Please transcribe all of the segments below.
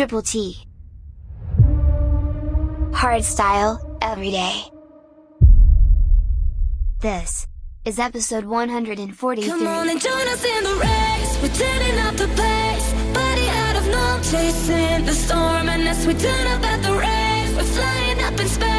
Triple T. Hardstyle, every day. This is episode 143. Come on and join us in the race. We're turning up the pace. Body out of chasing the storm. And as we turn up at the race, we're flying up in space.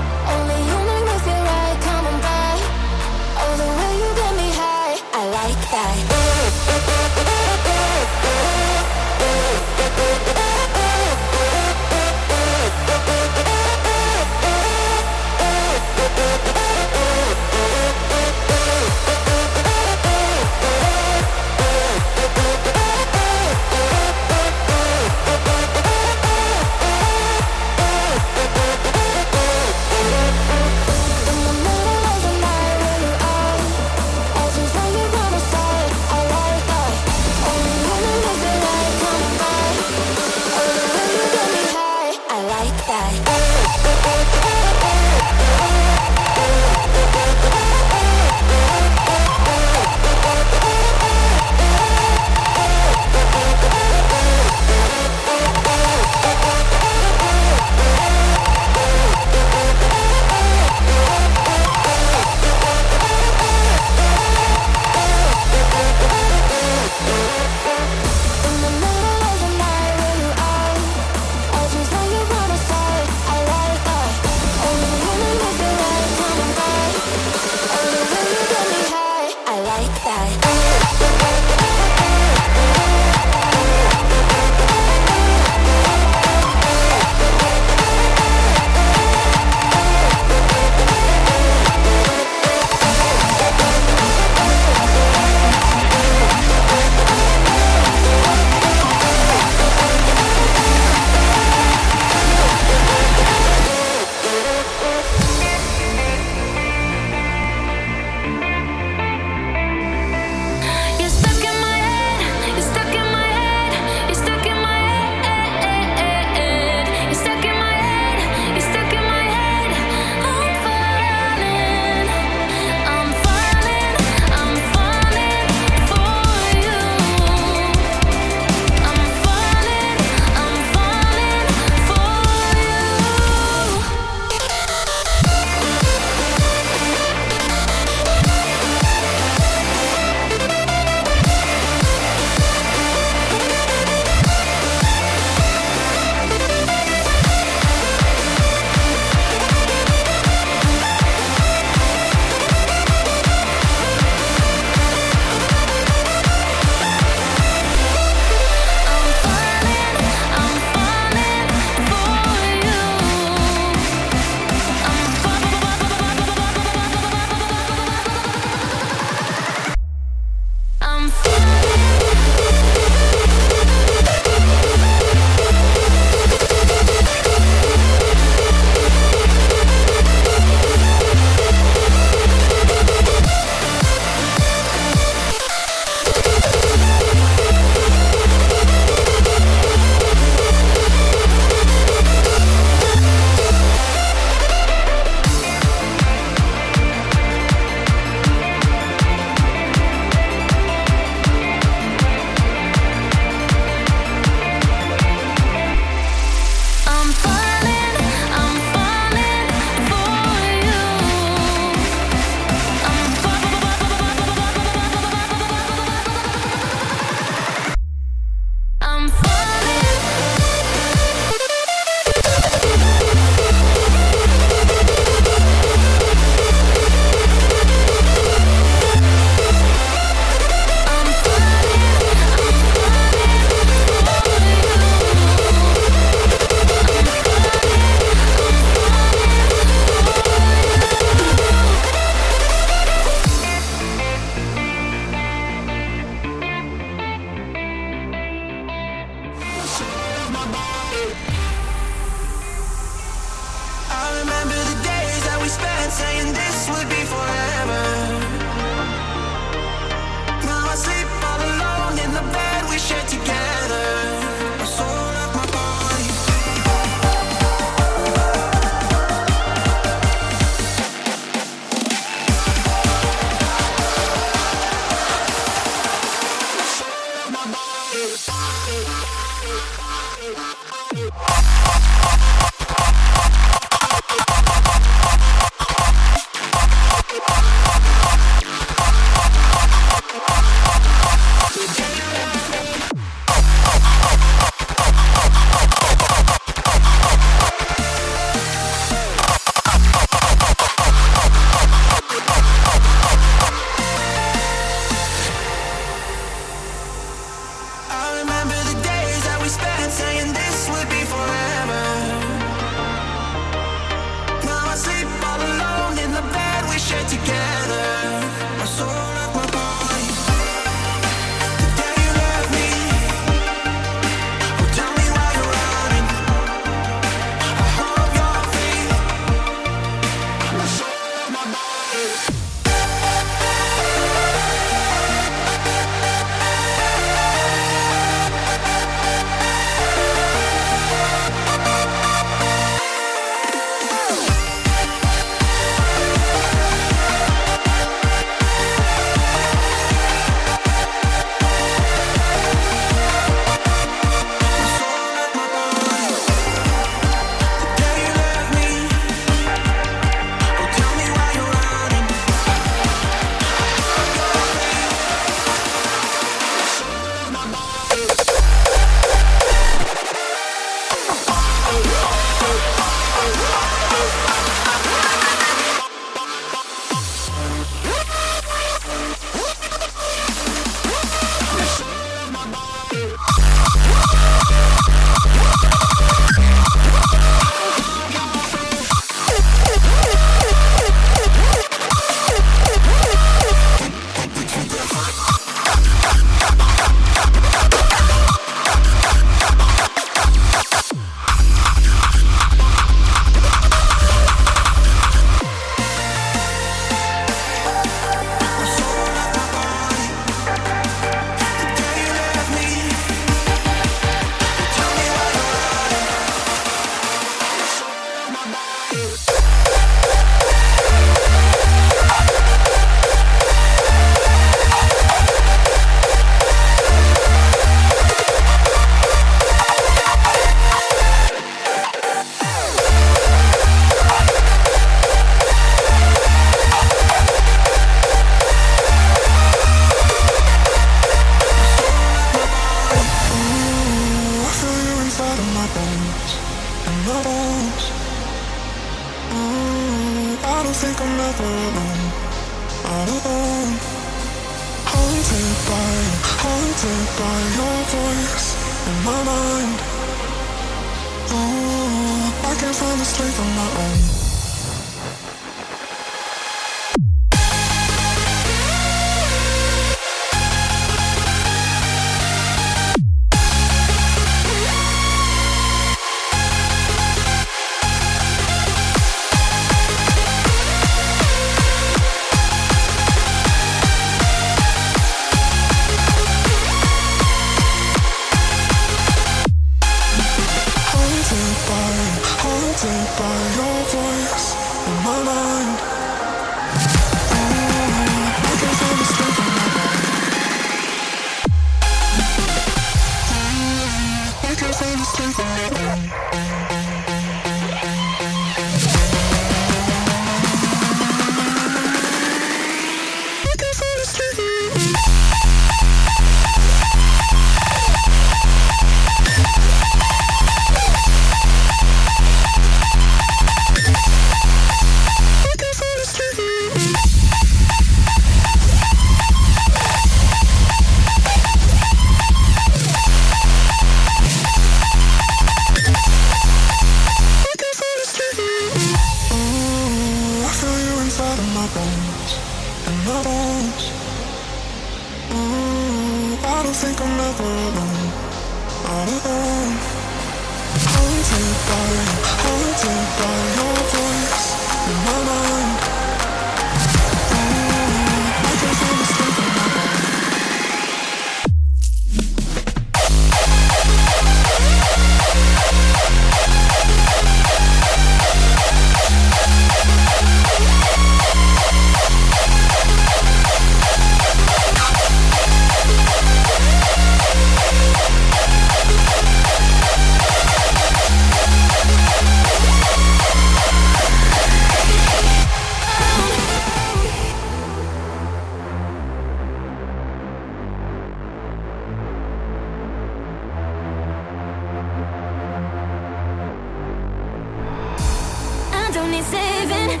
saving?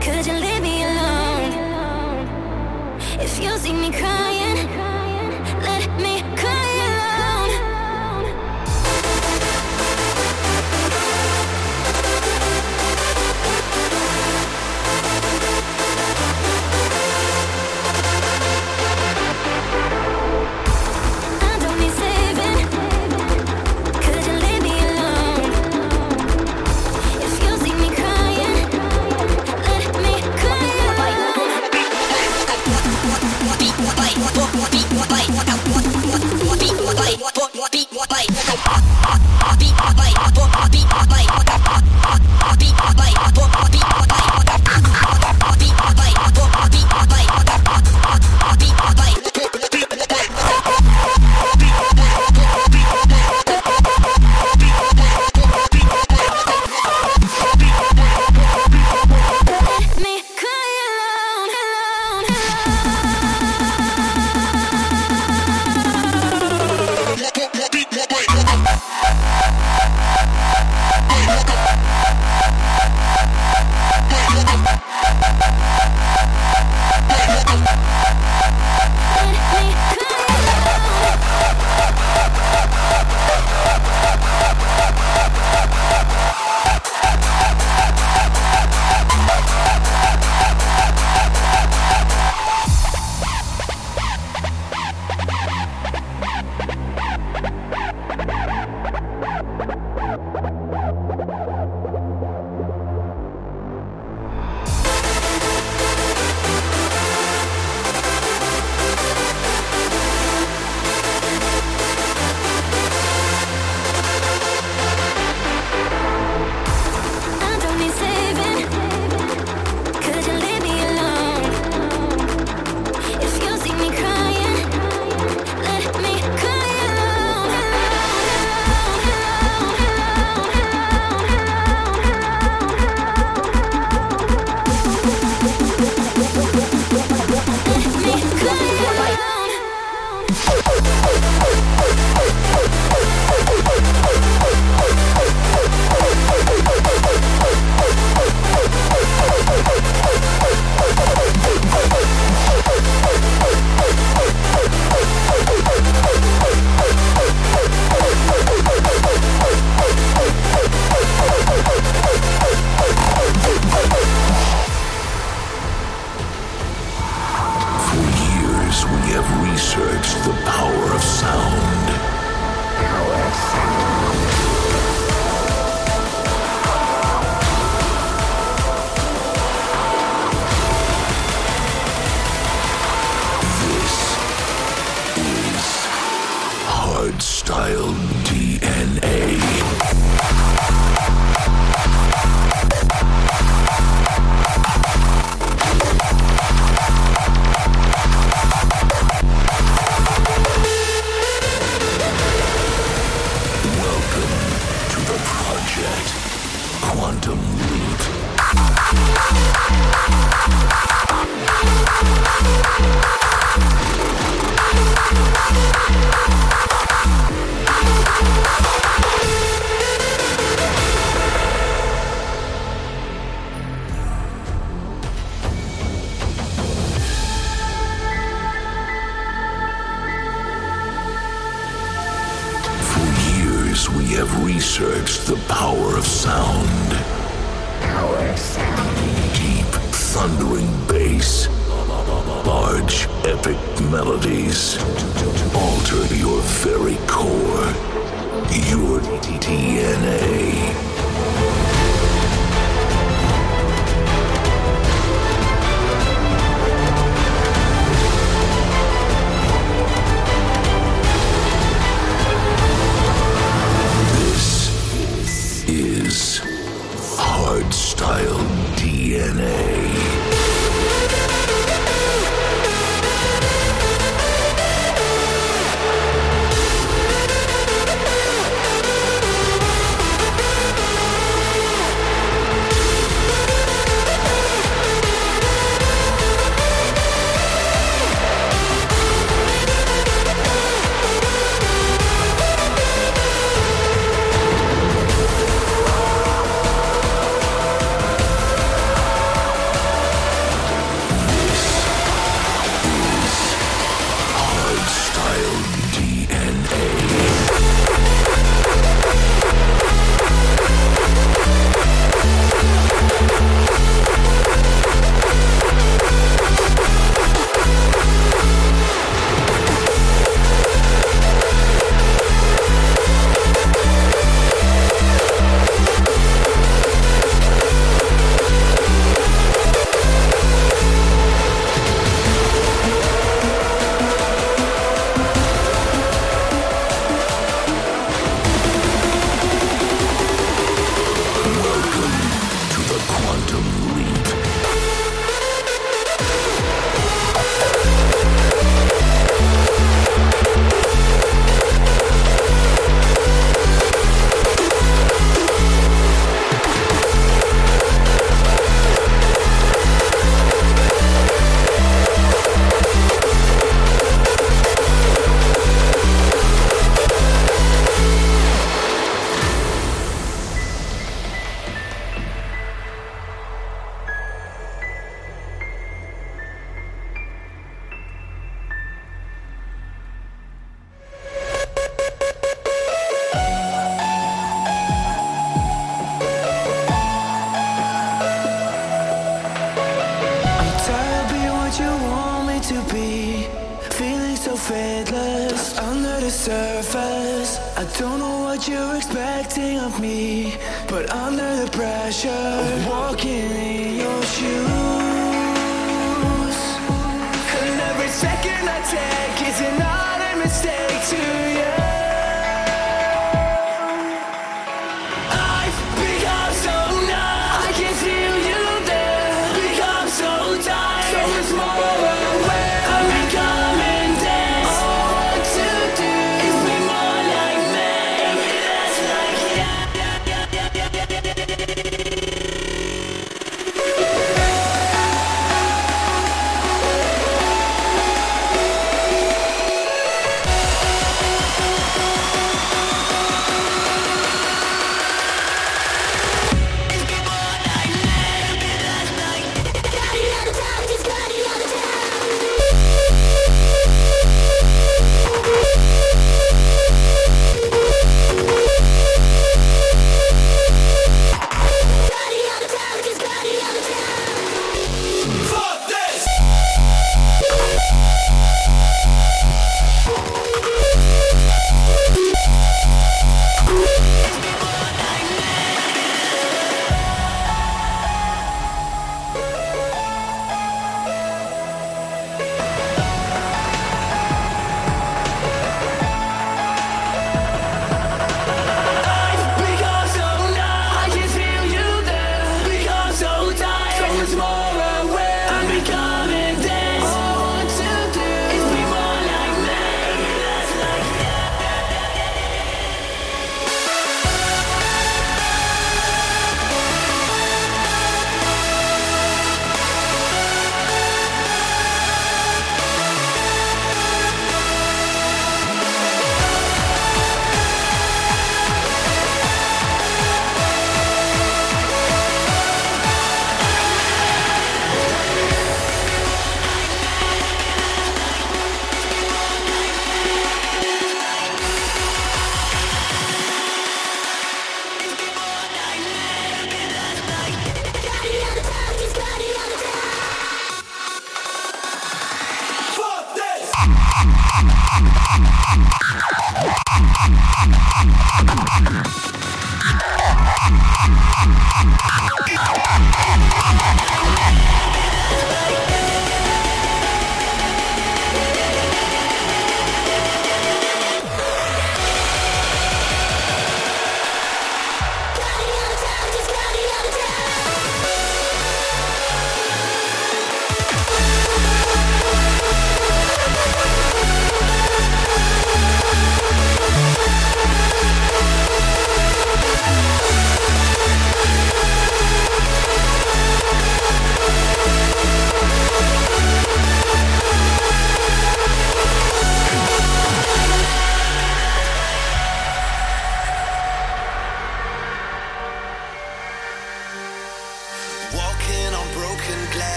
Could you leave me alone? If you see me coming. years, we have researched the power of sound. Power of sound. Deep, thundering bass. Large, epic melodies. Alter your very core. Your DNA. headless under the surface. I don't know what you're expecting of me, but under the pressure walking in your shoes.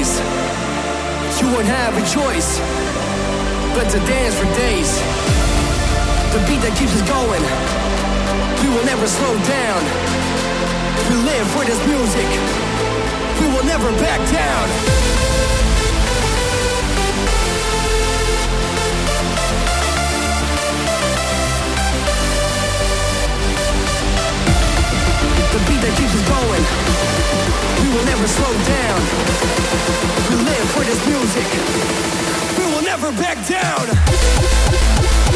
You won't have a choice but to dance for days. The beat that keeps us going. We will never slow down. We live for this music. We will never back down. the beat that keeps us going will never slow down. We live for this music. We will never back down.